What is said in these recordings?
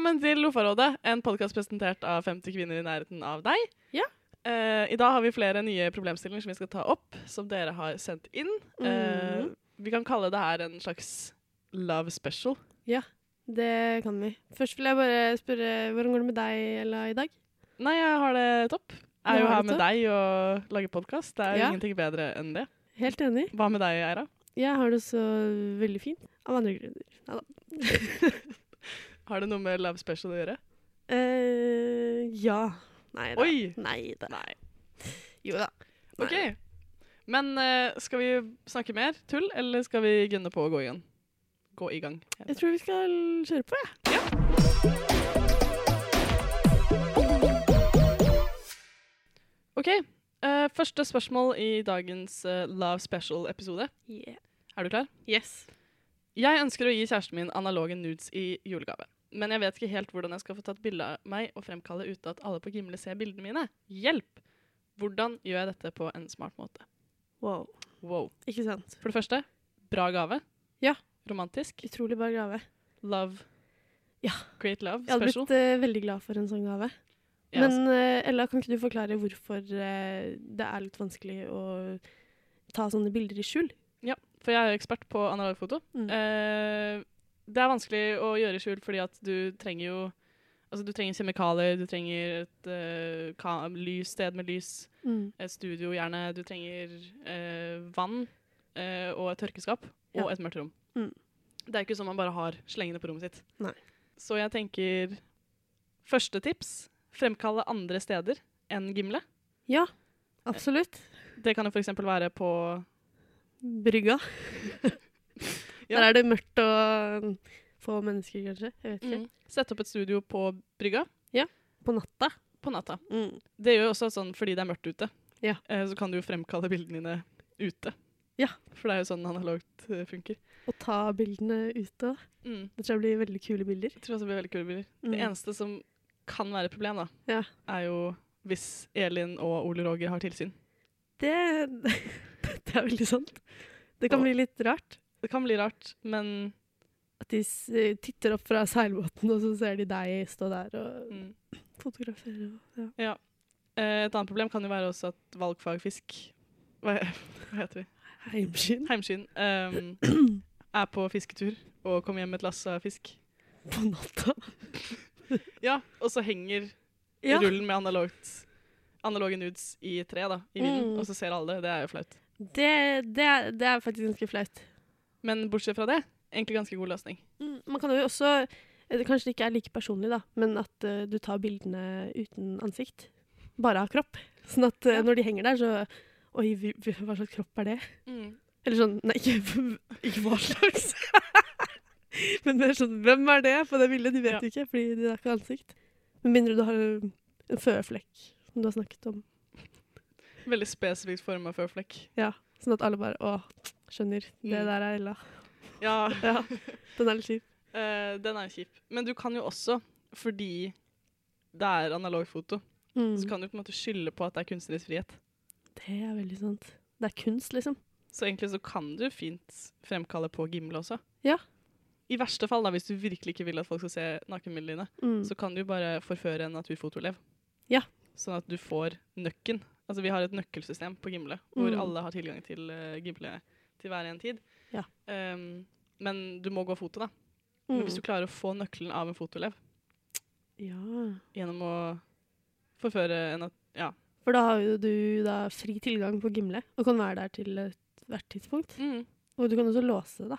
Velkommen til Lofarådet, en podkast presentert av 50 kvinner i nærheten av deg. Ja. Uh, I dag har vi flere nye problemstillinger som vi skal ta opp, som dere har sendt inn. Eh, Mhm. vi kan kalle det her en slags love special. Ja, Det kan vi. Først vil jeg bare spørre hvordan går det med deg, Ella, i dag? Nei, jeg har det topp. Jeg er jo her med topp? deg og lager podkast. Det er jo Ja. ingenting bedre enn det. Helt enig. Hva med deg, Eira? Jeg har det så veldig fint. Av andre grunner. Neida. Har det noe med love special å gjøre? Uh, ja. Nei da. Oi! Nei da. Nei. Jo da. Nei. OK. Men uh, skal vi snakke mer tull, eller skal vi gunne på å gå i gang? Gå i gang. Jeg tror vi skal kjøre på, jeg. OK. Uh, første spørsmål i dagens Love Special-episode. Yeah. Er du klar? Yes. Jeg ønsker å gi kjæresten min analoge nudes i julegave. Men jeg vet ikke helt hvordan jeg skal få tatt bilde av meg og fremkalle uten at alle på Gimle ser bildene mine. Hjelp! Hvordan gjør jeg dette på en smart måte? Wow. Wow. Ikke sant? For det første, bra gave. Ja. Romantisk. Utrolig bra gave. Love. Ja. Great love. Jeg hadde Special. blitt uh, veldig glad for en sånn gave. Ja, Men uh, Ella, kan ikke du forklare hvorfor uh, det er litt vanskelig å ta sånne bilder i skjul? Ja, For jeg er jo ekspert på analogfoto. Mm. Det er vanskelig å gjøre skjult, skjul fordi at du trenger jo Altså, du trenger kjemikalier, du trenger et uh, lys, sted med lys, Mm. et studio gjerne, du trenger uh, vann uh, og et tørkeskap Ja. og et mørkt rom. Mm. Det er ikke sånn man bare har slengende på rommet sitt. Nei. Så jeg tenker Første tips fremkalle andre steder enn Gimle. Ja, absolutt. Det kan jo f.eks. være på Brygga. Der er det mørkt og um, få mennesker, kanskje. Jeg vet ikke. mm, Sette opp et studio på brygga Ja. På natta. på natta. Mm. Det gjør jo også sånn fordi det er mørkt ute. Ja. Eh, så kan du jo fremkalle bildene dine ute. Ja. For det er jo sånn analogt eh, funker. Og ta bildene ute. Mm. Det tror jeg blir veldig kule bilder. Jeg tror også det blir veldig kule bilder. Mm. Det eneste som kan være et problem, da, Ja. er jo hvis Elin og Ole Roger har tilsyn. Det, det er veldig sant. Det kan Og- bli litt rart. Det kan bli rart, men At de s- titter opp fra seilbåten, og så ser de deg stå der og mm. fotografere. og- Ja. Eh, Et annet problem kan jo være også at valgfagfisk Hva, hva heter vi? Heimskinn Heimskinn. um, er på fisketur og kommer hjem med et lass av fisk. på natta. Ja, Og så henger Ja. rullen med analogt, analoge nudes i treet tre da, i vinden, Mm. og så ser alle det. Det er jo flaut. Det, det, er, det er faktisk ganske flaut. Men bortsett fra det, egentlig ganske god løsning. Mm, Man kan jo også det Kanskje det ikke er like personlig, da, men at uh, du tar bildene uten ansikt. Bare av kropp. Sånn at uh, Ja. når de henger der, så Oi, hva slags kropp er det? Mm. Eller sånn Nei, ikke, ikke hva slags. men mer sånn Hvem er det på det bildet? De vet Ja. ikke, fordi det er ikke ansikt. Med mindre du har en føflekk, som du har snakket om. Veldig spesifikt forma føflekk. Ja, Sånn at alle bare Å, skjønner. Det Mm. der er Ella. Ja, Ja, Den er litt kjip. Uh, den er kjip. Men du kan jo også, fordi det er analogfoto, Mm. så kan du på en måte skylde på at det er kunstnerisk frihet. Det er veldig sant. Det er kunst, liksom. Så egentlig så kan du fint fremkalle på Gimle også. Ja. I verste fall, da, hvis du virkelig ikke vil at folk skal se nakenbildene dine, Mm. så kan du bare forføre en naturfotoelev. Ja. Sånn at du får nøkken. Altså, vi har et nøkkelsystem på Gimle, hvor Mm. alle har tilgang til uh, Gimle til hver en tid. Ja. Um, men du må gå foto, da. Men Mm. hvis du klarer å få nøkkelen av en fotoelev Ja. gjennom å forføre en at Ja. For da har jo du da fri tilgang på Gimle, og kan være der til ethvert tidspunkt. Mm. Og du kan også låse, da,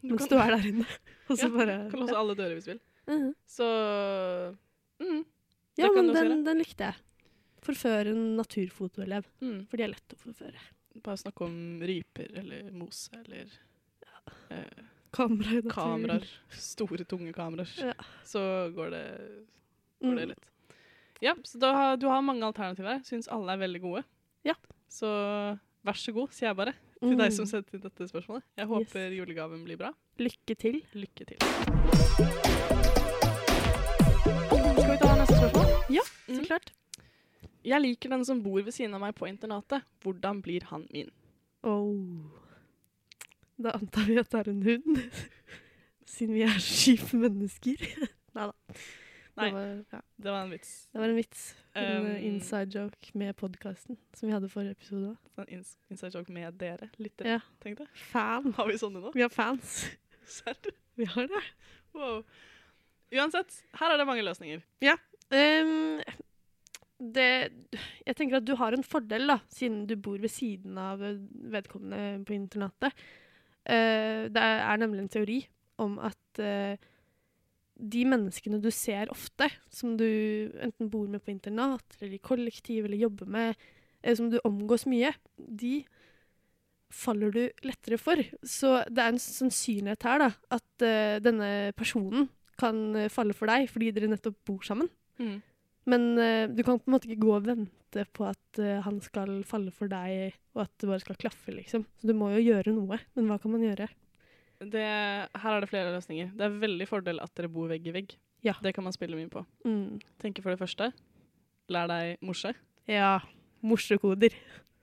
Du mens kan, du er der inne. Og så Ja, bare kan låse alle dører hvis du vil. Mhm. Så mm, Ja, men den, den likte jeg. Forføre en naturfotoelev, mm. for de er lett å forføre. Bare snakke om ryper eller mose eller eh, Kamera i naturen. kameraer. Store, tunge kameraer. Ja. Så går det, går det litt. Ja, så har, du har mange alternativer her. Syns alle er veldig gode. Ja. Så vær så god, sier jeg bare, til Mm. deg som sendte inn dette spørsmålet. Jeg håper julegaven blir bra. Lykke til. Lykke til. Skal vi ta neste spørsmål? Ja, Så Mm. Jeg liker den som bor ved siden av meg på internatet. Hvordan blir han min? Oh. Da antar vi at det er en hund. Siden vi er kjipe mennesker. Neida. Nei. Var, ja, Det var en vits. det var en vits. En Um, eh, inside joke med podkasten som vi hadde forrige episode. En ins inside joke med dere lyttere, Ja. tenkte jeg. Fan. Har vi sånne nå? Vi har fans. Serr? Vi har det. Wow. Uansett, her er det mange løsninger. Ja. Ehm, det Jeg tenker at du har en fordel, da, siden du bor ved siden av eh, vedkommende på internatet. Uh, det er nemlig en teori om at uh, de menneskene du ser ofte, som du enten bor med på internat, eller i kollektiv, eller jobber med, eh, som du omgås mye, de faller du lettere for. Så det er en sannsynlighet her, da, at uh, denne personen kan falle for deg fordi dere nettopp bor sammen. Mm. Men uh, du kan på en måte ikke gå og vente på at uh, han skal falle for deg, og at det bare skal klaffe, liksom. Så du må jo gjøre noe. Men hva kan man gjøre? Det, her er det flere løsninger. Det er veldig fordel at dere bor vegg i vegg. Ja. Det kan man spille mye på. Mm. Tenker for det første, lær deg morse. Ja. Morsekoder.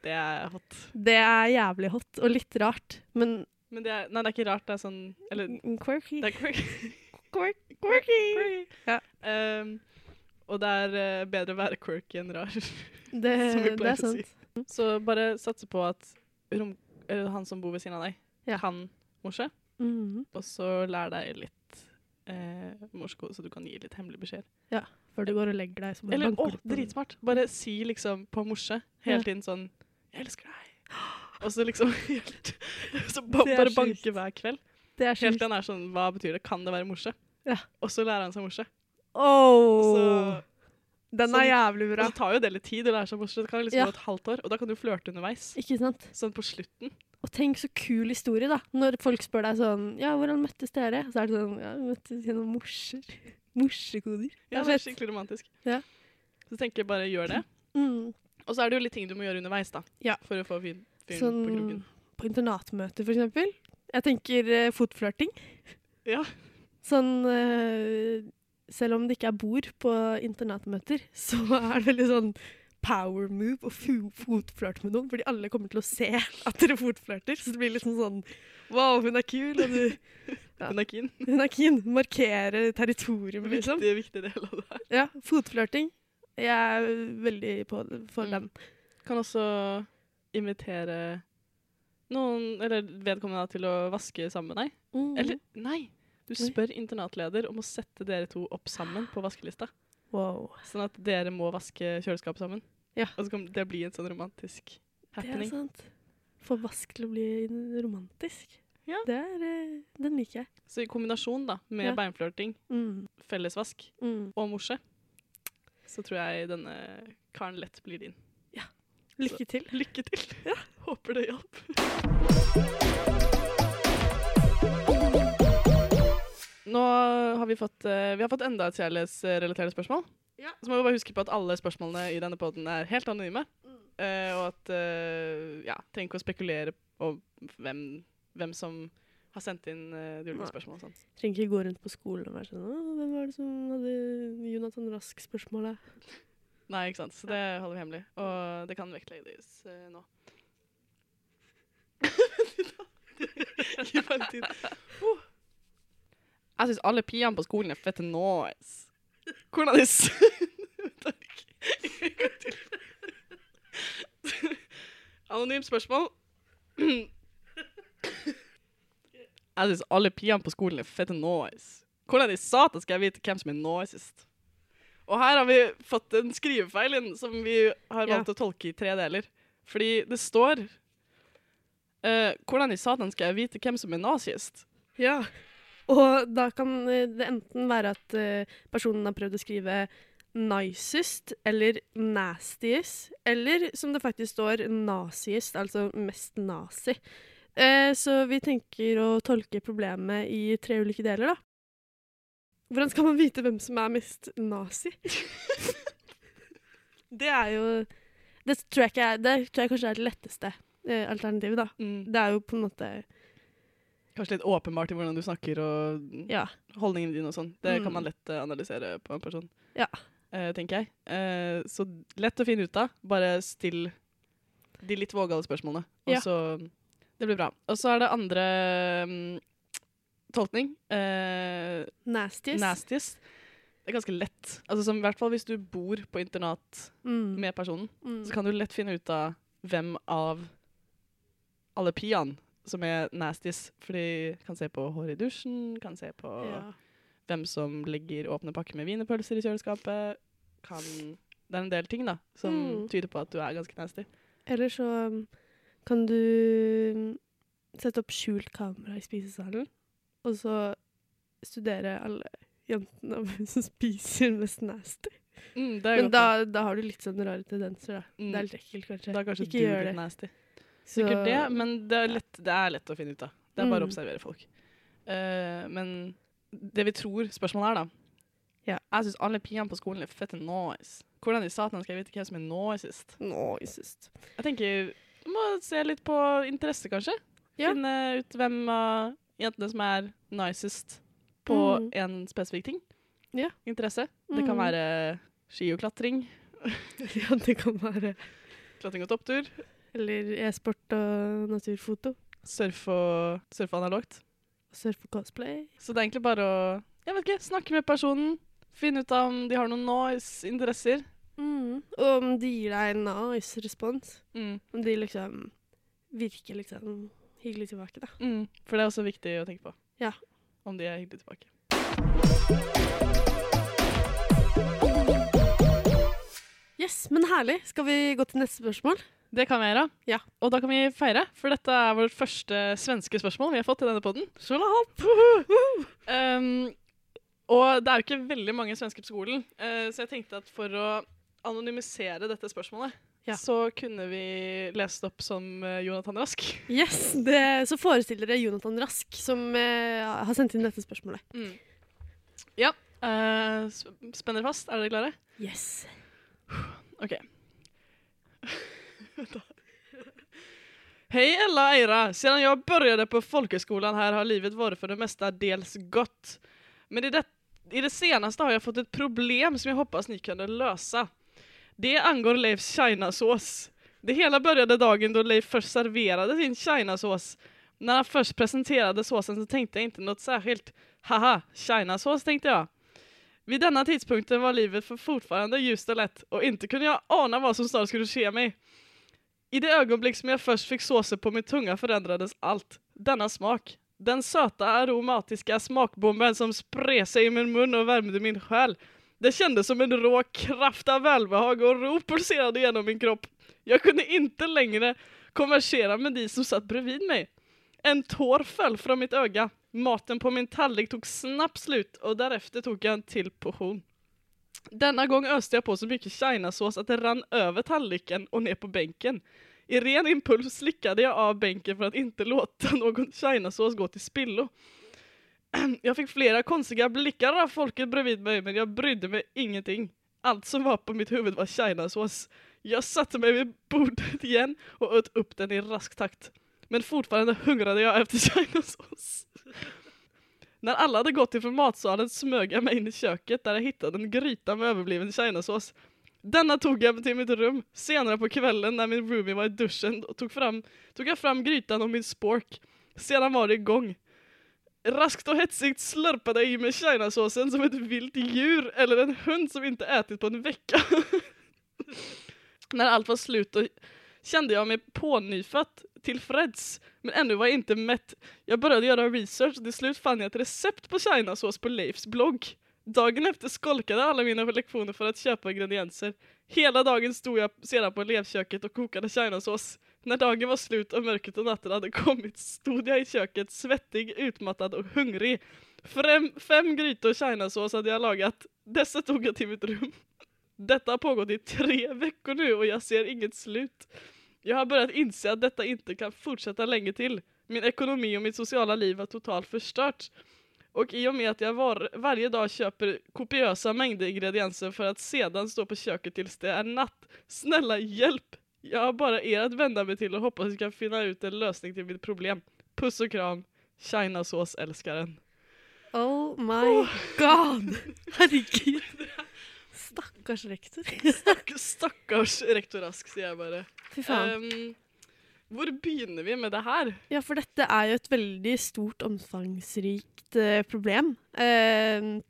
Det er hot. Det er jævlig hot, og litt rart. Men Men det er, nei, det er ikke rart. Det er sånn Eller mm, quirky. det er quirky. Quirk- quirky. Ja. Um, og det er eh, bedre å være quirky enn rar, Det, som vi det pleier er å si. Så bare satse på at rom, eller han som bor ved siden av deg, Ja. kan morse. Mhm. Og så lær deg litt eh, morsekode, så du kan gi litt hemmelige beskjeder. Før du går og legger deg. som Eller å, dritsmart. Bare si liksom på morse hele Ja. tiden sånn 'Jeg elsker deg'. Og så liksom helt Så ba, bare banke hver kveld. Det er Helt til han er sånn 'Hva betyr det? Kan det være morse?' Ja. Og så lærer han seg morse. Så, den sånn- er jævlig og bra. så tar jo det litt tid Det, seg. Det kan liksom Ja. gå et halvt år, og da kan du flørte underveis. Ikke sant? Sånn på slutten. Og tenk så kul historie, da. Når folk spør deg sånn Ja, hvordan møttes dere? Så er det sånn Ja, vi møttes gjennom morser. Morsekoder. Ja, Det det er skikkelig romantisk. Ja. Så tenker jeg bare gjør det. Mm. Og så er det jo litt ting du må gjøre underveis, da. Ja. For å få fyren fyren Sånn på kroken. på internatmøter, for eksempel. Jeg tenker uh, fotflørting. Ja. Sånn eh, Selv om det ikke er bord på internatmøter, så er det veldig sånn power move å fotflørte med noen, fordi alle kommer til å se at dere fotflørter. Så det blir liksom sånn Wow, hun er kul, og du Ja. Hun er keen. Hun er keen. Markere territorium, liksom. Viktig, viktig del av det. Ja, fotflørting. Jeg er veldig på for Mm. den. Kan også invitere noen, eller vedkommende til å vaske sammen med deg. Mm. Eller, nei! Du spør internatleder om å sette dere to opp sammen på vaskelista. Wow. Sånn at dere må vaske kjøleskapet sammen. Ja. Og så kan det bli en sånn romantisk happening. Det er sant. Få vask til å bli romantisk. Ja. Det er, eh, den liker jeg. Så i kombinasjon da, med Ja. beinflørting, Mm. fellesvask Mm. og morse, så tror jeg denne karen lett blir din. Ja. Lykke til. Lykke til! Ja. Håper det hjalp. Nå har vi fått, eh, vi har fått enda et kjærlighetsrelatert spørsmål. Ja. Så må vi bare huske på at alle spørsmålene i denne poden er helt anonyme. eh, og at uh, ja, trenger ikke å spekulere på hvem, hvem som har sendt inn uh, de ulike spørsmålene. Sånn. Trenger ikke gå rundt på skolen og være sånn hvem var det som hadde Jonathan Rask-spørsmålet? Nei, ikke sant. Så det holder vi hemmelig. Og det kan vektlegges uh, nå. Gi meg litt tid. Uh. Jeg syns alle piene på skolen er fette nice. Hvordan er det Takk. Anonymt spørsmål. Jeg syns alle piene på skolen er fette nice. Hvordan i satan skal jeg vite hvem som er nicest? Og her har vi fått en skrivefeil inn som vi har Ja. valgt å tolke i tre deler. Fordi det står uh, Hvordan i satan skal jeg vite hvem som er nazist? Ja. Og da kan eh, det enten være at eh, personen har prøvd å skrive nicest eller nastiest, eller som det faktisk står, naziest, altså mest nazi. Eh, så vi tenker å tolke problemet i tre ulike deler, da. Hvordan skal man vite hvem som er mest nazi? det er jo Det tror jeg, ikke er, det tror jeg kanskje er det letteste eh, alternativet, da. Mm. Det er jo på en måte Kanskje litt åpenbart i hvordan du snakker og Ja. holdningene dine og sånn. Det Mm. kan man lett eh, analysere på en person, Ja. eh, tenker jeg. Eh, så lett å finne ut av. Bare still de litt vågale spørsmålene, og Ja. så Det blir bra. Og så er det andre um, tolkning. Eh, Nastiest. nastiest. det er ganske lett. Altså som, I hvert fall hvis du bor på internat Mm. med personen, Mm. så kan du lett finne ut av hvem av alle piene som er nasties. For de kan se på hår i dusjen, kan se på Ja. hvem som legger åpne pakker med wienerpølser i kjøleskapet. Kan Det er en del ting da, som Mm. tyder på at du er ganske nasty. Eller så um, kan du um, sette opp skjult kamera i spisesalen, og så studere alle jentene om hvem som spiser mest nasty. Mm, Men da, da har du litt sånn rare tendenser, da. Mm. Det er litt ekkelt, kanskje. Da er kanskje Ikke du gjør det. nasty. Sikkert det, men det er, lett, det er lett å finne ut av. Det er bare å Mm. observere folk. Uh, men det vi tror spørsmålet er, da Ja. Jeg syns alle piene på skolen er fette nice. Hvordan i satan skal jeg vite hvem som er nicest? Nicest. Jeg tenker du må se litt på interesse, kanskje. Ja. Finne ut hvem av jentene som er nicest på Mm. en spesifikk ting. Ja. Interesse. Det kan Mm. være ski og klatring. Ja, det kan være Klatring og topptur. Eller e-sport og naturfoto. Surfe og surfe analogt. Surfe og cosplay. Så det er egentlig bare å jeg vet ikke, snakke med personen. Finne ut om de har noen nice interesser. Mm. Og om de gir deg en nice respons. Mm. Om de liksom virker liksom hyggelig tilbake, da. Mm. For det er også viktig å tenke på. Ja. Om de er hyggelige tilbake. Yes, men herlig. Skal vi gå til neste spørsmål? Det kan vi gjøre. Ja. Og da kan vi feire, for dette er vårt første svenske spørsmål vi har fått i denne podden. Um, og det er jo ikke veldig mange svensker på skolen, uh, så jeg tenkte at for å anonymisere dette spørsmålet, Ja. så kunne vi lest opp som uh, Jonathan Rask. Yes, det, Så forestiller dere Jonathan Rask, som uh, har sendt inn dette spørsmålet. Mm. Ja. Uh, spenner fast. Er dere klare? Yes. OK. Hej alla Eira! Sedan jag började på folkhögskolan här har livet varit för det mesta dels gott. Men i det, i det senaste har jag fått ett problem som jag hoppas ni kunde lösa. Det angår Leifs chinasås. Det hela började dagen då Leif först serverade sin chinasås. När han först presenterade såsen så tänkte jag inte något särskilt. Haha, chinasås tänkte jag. Vid denna tidpunkten var livet för fortfarande ljust och lätt och inte kunde jag ana vad som snart skulle ske mig. I det ögonblick som jag först fick såse på min tunga förändrades allt. Denna smak. Den söta aromatiska smakbomben som spred sig i min mun och värmde min själ. Det kändes som en rå kraft av välbehag och ro pulserade genom min kropp. Jag kunde inte längre konversera med de som satt bredvid mig. En tår föll från mitt öga. Maten på min tallrik tog snabbt slut och därefter tog jag en till portion. Denna gång öste jag på så mycket chinasås att det rann över tallriken och ner på bänken. I ren impuls slickade jag av bänken för att inte låta någon chinasås gå till spillo. Jag fick flera konstiga blickar av folket bredvid mig men jag brydde mig ingenting. Allt som var på mitt huvud var chinasås. Jag satte mig vid bordet igen och åt upp den i rask takt. Men fortfarande hungrade jag efter chinasås. När alla hade gått ifrån matsalen smög jag mig in i köket där jag hittade en gryta med överbliven chinasås. Denna tog jag till mitt rum. Senare på kvällen när min roomie var i duschen og tog, fram, tog jag fram grytan och min spork. Sedan var det igång. Raskt och hetsigt slurpade jag i mig chinasåsen som ett vilt djur eller en hund som inte ätit på en vecka. när allt var slut och kände jag mig pånyfat, tillfreds, men ännu var jag inte mätt. Jag började göra research och till slut fann jag ett recept på chinasås på Leifs blogg. Dagen efter skolkade alla mina lektioner för att köpa ingredienser. Hela dagen stod jag sedan på elevköket och kokade chinasås. När dagen var slut och mörkret och natten hade kommit stod jag i köket svettig, utmattad och hungrig. Fem, fem grytor chinasås hade jag lagat. Dessa tog jag till mitt rum. Detta har pågått i tre veckor nu och jag ser inget slut. Jag har börjat inse att detta inte kan fortsätta länge till. Min ekonomi och mitt sociala liv var totalt förstört. Och i och med att jag var, varje dag köper kopiösa mängder ingredienser för att sedan stå på köket tills det är natt. Snälla hjälp! Jag har bara er att vända mig till och hoppas jag kan finna ut en lösning till mitt problem. Puss och kram, Chinasås-älskaren. Oh my god! Herregud. Stakkars rektor. Stakk, stakkars rektor Rask, sier jeg bare. Fy faen. Um, hvor begynner vi med det her? Ja, for dette er jo et veldig stort, omfangsrikt uh, problem. Uh,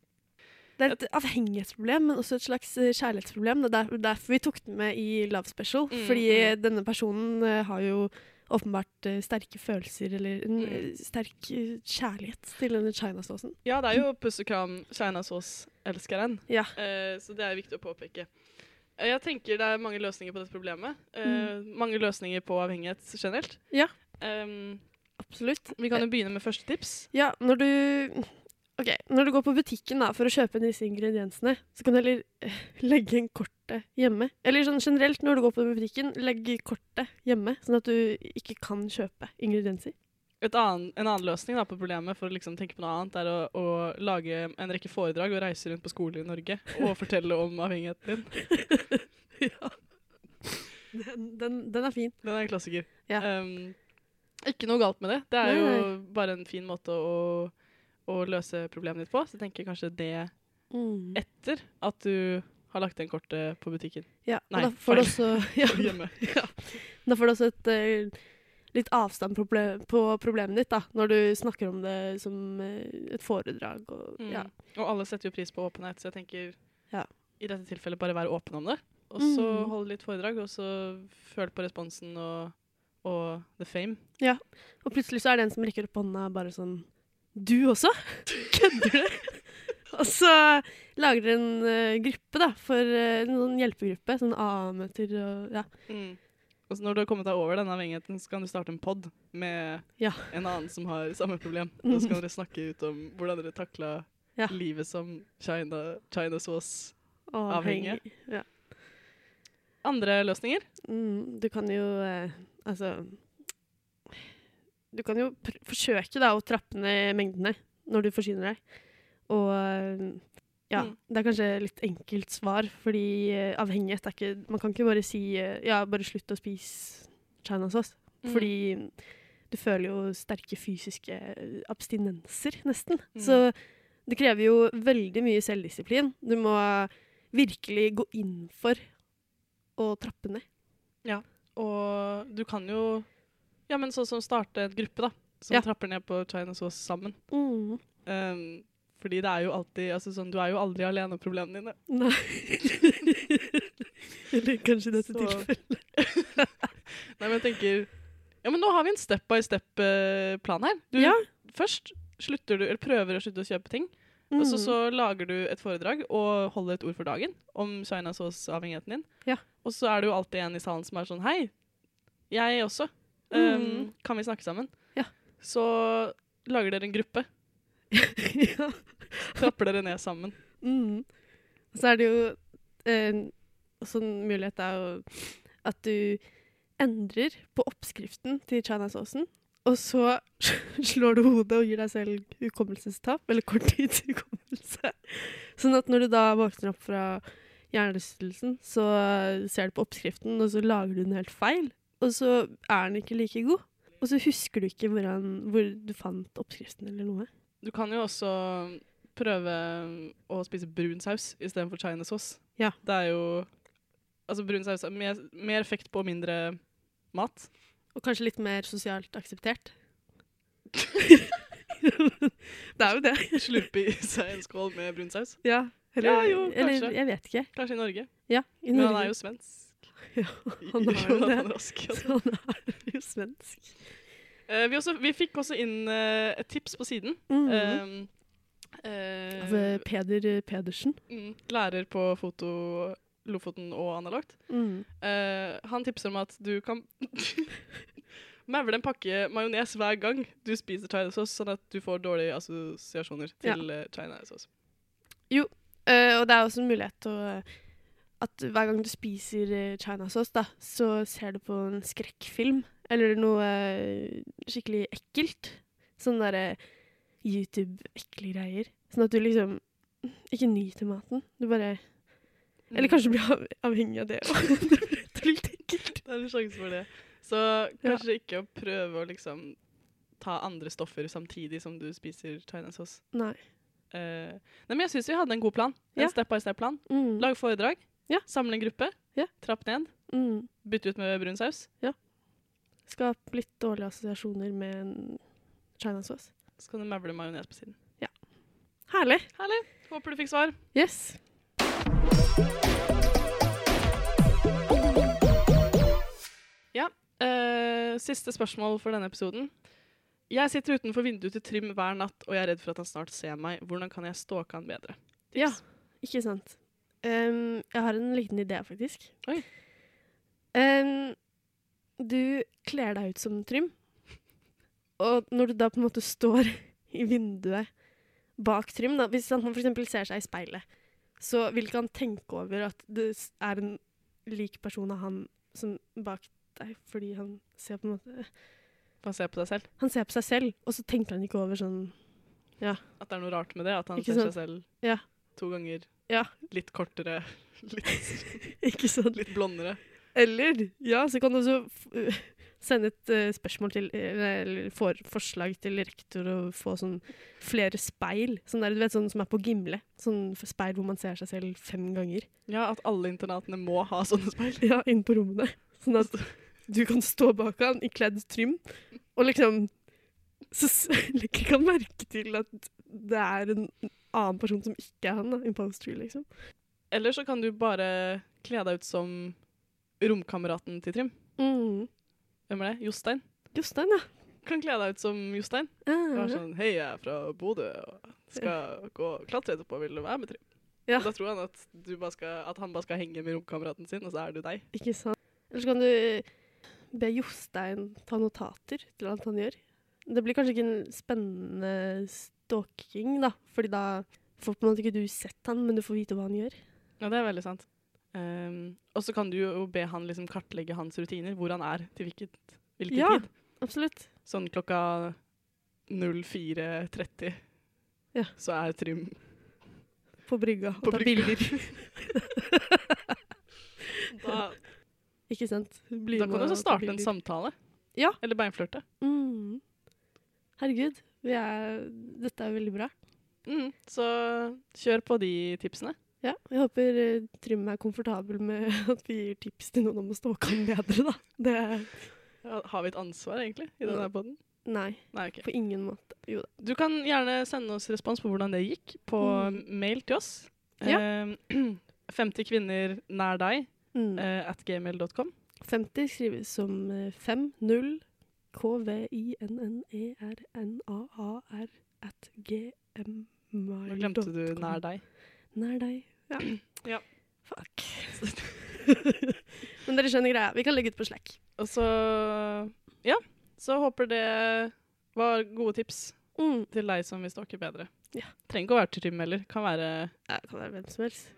Det er et avhengighetsproblem, men også et slags eh, kjærlighetsproblem. Det er derfor, vi tok den med i Love Special. Mm, fordi mm. denne personen uh, har jo åpenbart uh, sterke følelser, eller en eh, sterk uh, kjærlighet til denne China-såsen. Ja, det er jo Pussekram Kina-sås-elskeren, Ja. så det er viktig å påpeke. Eh, Jeg tenker det er mange løsninger på dette problemet. Eh, Mm. Mange løsninger på avhengighet generelt. Ja. Um, Absolutt. vi kan jo begynne med første tips. Ja, når du Ok, når du går på butikken da, for å kjøpe disse ingrediensene, så kan du heller eh, legge inn kortet hjemme. Eller sånn generelt, når du går på butikken, legg kortet hjemme, sånn at du ikke kan kjøpe ingredienser. Annen, en annen løsning da, på problemet for å liksom tenke på noe annet, er å, å lage en rekke foredrag og reise rundt på skoler i Norge og fortelle om avhengigheten din. ja. Den, den, den er fin. Den er en klassiker. Ja. Um, ikke noe galt med det. Det er Nei, jo bare en fin måte å, å løse problemet ditt på. Så jeg tenker kanskje det Mm. etter at du har lagt inn kortet på butikken. Ja, Nei, da får du feil. også ja, Hjemme. ja. Da får du også et eh, litt avstand problem, på problemet ditt, da, når du snakker om det som eh, et foredrag. Og, Mm. ja. Og alle setter jo pris på åpenhet, så jeg tenker Ja. i dette tilfellet bare være åpen om det. Og så Mm. holde litt foredrag, og så føle på responsen og, og the fame. Ja, Og plutselig så er det en som rekker opp hånda bare sånn Du også? Kødder du? og så lager dere en uh, gruppe, da, for uh, en sånn hjelpegruppe. Sånn A-møter og ja. Mm. Og når du har kommet deg over denne avhengigheten, så kan du starte en pod med Ja. en annen som har samme problem. Og så kan dere snakke ut om hvordan dere takla Ja. livet som China, China sauce. Avhengig. Avhengig. Ja. Andre løsninger? Mm, du kan jo eh, Altså Du kan jo forsøke da å trappe ned mengdene når du forsyner deg. Og eh, ja, Mm. det er kanskje litt enkelt svar, fordi uh, avhengighet er ikke Man kan ikke bare si uh, ja, bare slutt å spise chinasauce. Mm. Fordi du føler jo sterke fysiske eh, abstinenser, nesten. Mm. Så det krever jo veldig mye selvdisiplin. Du må virkelig gå inn for å trappe ned. Ja, Og du kan jo Ja, men sånn som starte en gruppe, da. Som Ja. trapper ned på chinasauce sammen. Mm. Um, fordi det er jo alltid altså sånn, Du er jo aldri alene om problemene dine. Nei. Eller kanskje i dette Så- tilfellet. Nei, men jeg tenker Ja, men nå har vi en step by step-plan her. Du, Ja. Først slutter du, eller prøver å slutte å kjøpe ting. Og så, Mm. så lager du et foredrag og holder et ord for dagen om China sauce-avhengigheten din. Ja. Og så er det jo alltid en i salen som er sånn Hei, jeg også. Um, Mm. Kan vi snakke sammen? Ja. Så lager dere en gruppe. ja. Trapper dere ned sammen. Mm. Og så er det jo eh, også en mulighet er jo at du endrer på oppskriften til china-sausen, og så slår du hodet og gir deg selv hukommelsestap, eller korttidshukommelse. Sånn at når du da våkner opp fra hjernerystelsen, så ser du på oppskriften, og så lager du den helt feil, og så er den ikke like god. Og så husker du ikke hvordan, hvor du fant oppskriften eller noe. Du kan jo også prøve å spise brun saus istedenfor china sauce. Ja. Det er jo Altså, brun saus har mer, mer effekt på mindre mat. Og kanskje litt mer sosialt akseptert. det er jo det. Slurpe i seg en skål med brun saus. Ja, eller, Ja, jo, eller kanskje. jeg vet ikke. Kanskje i Norge. Ja, i Men han er jo svensk. Ja, han er jo det. Rask. Så han er jo svensk. Uh, vi, også, vi fikk også inn uh, et tips på siden. Mm. Um, eh, Av eh, Peder Pedersen. mm, lærer på foto Lofoten og analogt. Mm. Uh, han tipser om at du kan mevle en pakke majones hver gang du spiser chinasaus, sånn at du får dårlige assosiasjoner til ja. chinasaus. Eh, og det er også en mulighet til å at hver gang du spiser uh, chinasaus, da, så ser du på en skrekkfilm eller noe eh, skikkelig ekkelt. Sånn derre YouTube-ekle greier. Sånn at du liksom ikke nyter maten. Du bare Mm. Eller kanskje blir av avhengig av det òg. det blir litt ekkelt. Det er en sjanse for det. Så kanskje ikke å prøve å liksom ta andre stoffer samtidig som du spiser chinasaus. Nei. Uh, nei, men jeg syns vi hadde en god plan. Ja. En step by step-plan. Mm. Lag foredrag. Ja. Samle en gruppe. Ja. Trapp ned. Mm. Bytte ut med brun saus. Skap litt dårlige assosiasjoner med en chinasaus. Så kan du mevle majones på siden. Ja. Herlig. Herlig. Håper du fikk svar. Yes. Eh, siste spørsmål for denne episoden. Jeg sitter utenfor vinduet til Trym hver natt, og jeg er redd for at han snart ser meg. Hvordan kan jeg stalke han bedre? Tips? Ja, ikke sant. Um, jeg har en liten idé, faktisk. Oi. Um, du kler deg ut som Trym, og når du da på en måte står i vinduet bak Trym, da, hvis han f.eks. ser seg i speilet, så vil ikke han tenke over at det er en lik person av han som bak deg, fordi han ser på en måte Han ser på deg selv. Han ser på seg selv, og så tenker han ikke over sånn At det er noe rart med det. At han Ikke ser seg selv Ja. to ganger. Ja. Litt kortere, litt, Ikke sant? litt blondere. Eller, ja, så kan du også sende et uh, spørsmål til Eller få for, forslag til rektor og få sånn flere speil. Sånn der, du vet, sånn som er på Gimle. Sånn speil hvor man ser seg selv fem ganger. Ja, at alle internatene må ha sånne speil. Ja, inne på rommene. Sånn at du kan stå bak han i kledd Trym, og liksom Så legger han merke til at det er en annen person som ikke er han. da, Imposter, liksom. Eller så kan du bare kle deg ut som romkameraten til Trym. Mm. Hvem er det? Jostein? Jostein, ja. Kan kle deg ut som Jostein. Ah, Være sånn Hei, jeg er fra Bodø og skal gå og klatre etterpå. Vil du være med, Trym? Ja. Da tror han at, skal, at han bare skal henge med romkameraten sin, og så er du deg. Ikke sant. Eller så kan du be Jostein ta notater til alt han gjør. Det blir kanskje ikke en spennende stalking, da, fordi da får på en måte ikke du sett han, men du får vite hva han gjør. Ja, det er veldig sant. Ehm, og så kan du jo be han liksom kartlegge hans rutiner, hvor han er til hvilket, hvilken Ja. tid. Absolutt. Sånn klokka 04.30 Ja. så er Trym På brygga. Og tar bilder. Da, ikke sant? Bli da kan du og også starte en samtale. Ja. Eller beinflørte. Mm. Herregud, vi er, dette er veldig bra. Mm, så kjør på de tipsene. Ja, jeg håper eh, Trym er komfortabel med at vi gir tips til noen om å stalke ham bedre, da. Det Ja, Har vi et ansvar, egentlig, i denne poden? Nei, Nei, okay. på ingen måte. Jo da. Du kan gjerne sende oss respons på hvordan det gikk, på Mm. mail til oss. Ja. Eh, 50 kvinner nær deg Mm. eh, at gmail.com. 50 skrives som eh, 5-0 at gmail.com. Nå glemte du nær deg. Nær deg. Ja. Ja. Fuck. Men dere skjønner greia. Vi kan legge ut på Slack. Og så Ja. Så håper det var gode tips Mm. til deg som vil stalke bedre. Ja. Trenger ikke å være Trym heller. Kan være Ja, kan være hvem som helst.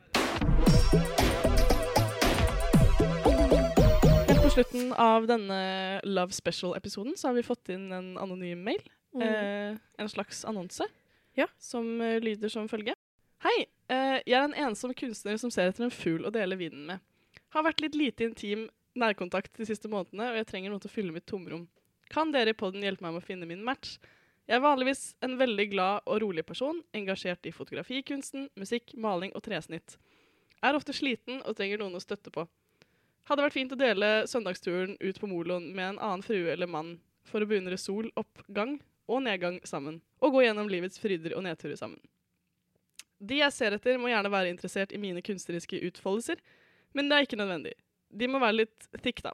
Helt på slutten av denne Love Special-episoden så har vi fått inn en anonym mail. Mm. Eh, en slags annonse Ja. som eh, lyder som følge. Hei! Eh, jeg er en ensom kunstner som ser etter en fugl å dele vinen med. Har vært litt lite intim nærkontakt de siste månedene, og jeg trenger noe til å fylle mitt tomrom. Kan dere i podden hjelpe meg med å finne min match? Jeg er vanligvis en veldig glad og rolig person, engasjert i fotografikunsten, musikk, maling og tresnitt. Er ofte sliten og trenger noen å støtte på. Hadde vært fint å dele søndagsturen ut på moloen med en annen frue eller mann for å beundre sol, oppgang og nedgang sammen, og gå gjennom livets fryder og nedturer sammen. De jeg ser etter, må gjerne være interessert i mine kunstneriske utfoldelser, men det er ikke nødvendig. De må være litt thick, da.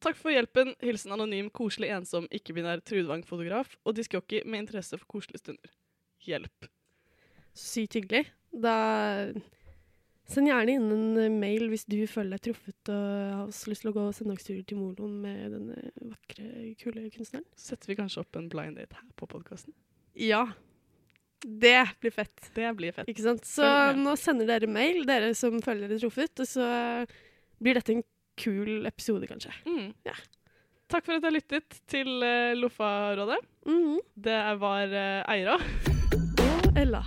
Takk for hjelpen. Hilsen anonym, koselig, ensom, ikke-binær Trudvang-fotograf og diskjockey med interesse for koselige stunder. Hjelp. Sykt hyggelig. Da Send gjerne inn en eh, mail hvis du føler deg truffet og har lyst til å gå søndagstur til moloen med denne vakre, kule kunstneren. Setter vi kanskje opp en blind date her på podkasten? Ja. Det blir fett. Det blir fett. Ikke sant? Så nå sender dere mail, dere som føler dere truffet, og så blir dette en kul episode, kanskje. Mm. Ja. Takk for at du har lyttet til uh, Loffarådet. Mm. Det var uh, Eira. Og Ella.